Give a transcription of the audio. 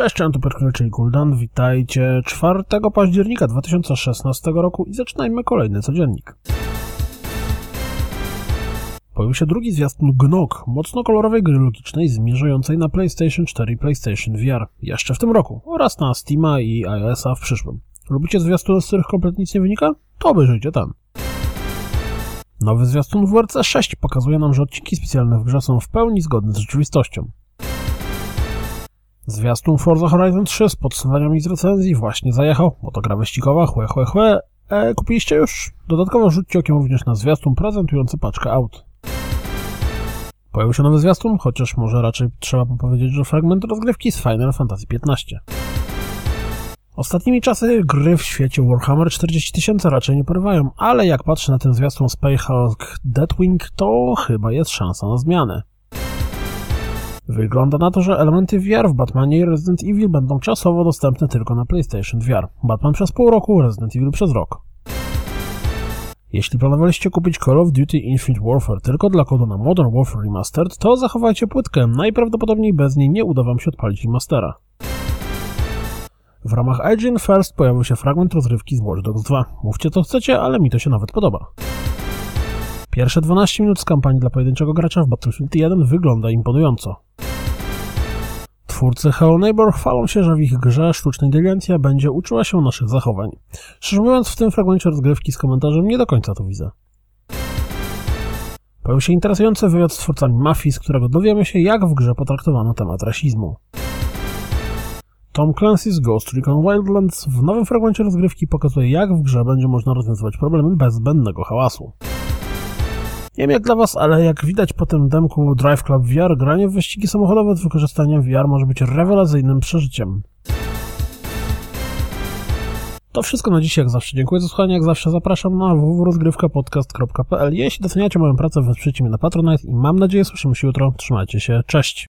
Cześć, cześć, to Piotr czyli Guldan. Witajcie 4 października 2016 roku i zaczynajmy kolejny codziennik. Pojawił się drugi zwiastun GNOG, mocno kolorowej gry logicznej zmierzającej na PlayStation 4 i PlayStation VR jeszcze w tym roku oraz na Steama i iOSa w przyszłym. Lubicie zwiastuny, z których kompletnie nic nie wynika? To obejrzyjcie ten. Nowy zwiastun WRC 6 pokazuje nam, że odcinki specjalne w grze są w pełni zgodne z rzeczywistością. Zwiastun Forza Horizon 3 z podsumowaniami z recenzji właśnie zajechał, bo to gra wyścigowa, chłe, chłe, chłe. E, kupiliście już? Dodatkowo rzućcie okiem również na zwiastun prezentujący paczkę aut. Pojawił się nowy zwiastun, chociaż może raczej trzeba powiedzieć, że fragment rozgrywki z Final Fantasy XV. Ostatnimi czasy gry w świecie Warhammer 40 tysięcy raczej nie porywają, ale jak patrzę na ten zwiastun Spyhawk Deathwing, to chyba jest szansa na zmianę. Wygląda na to, że elementy VR w Batmanie i Resident Evil będą czasowo dostępne tylko na PlayStation VR. Batman przez pół roku, Resident Evil przez rok. Jeśli planowaliście kupić Call of Duty Infinite Warfare tylko dla kodu na Modern Warfare Remastered, to zachowajcie płytkę, najprawdopodobniej bez niej nie uda wam się odpalić remastera. W ramach IGN First pojawił się fragment rozrywki z Watch Dogs 2. Mówcie co chcecie, ale mi to się nawet podoba. Pierwsze 12 minut z kampanii dla pojedynczego gracza w Battlefield 1 wygląda imponująco. Twórcy Hello Neighbor chwalą się, że w ich grze sztuczna inteligencja będzie uczyła się naszych zachowań. Szczerze mówiąc, w tym fragmencie rozgrywki z komentarzem nie do końca to widzę. Pojawił się interesujący wywiad z twórcami Mafii, z którego dowiemy się, jak w grze potraktowano temat rasizmu. Tom Clancy's Ghost Recon Wildlands w nowym fragmencie rozgrywki pokazuje, jak w grze będzie można rozwiązywać problemy bez zbędnego hałasu. Nie wiem jak dla Was, ale jak widać po tym demku Drive Club VR, granie w wyścigi samochodowe z wykorzystaniem VR może być rewelacyjnym przeżyciem. To wszystko na dziś, jak zawsze. Dziękuję za słuchanie, jak zawsze zapraszam na www.rozgrywkapodcast.pl Jeśli doceniacie moją pracę, wesprzyjcie mnie na Patronite i mam nadzieję słyszymy się jutro. Trzymajcie się, cześć!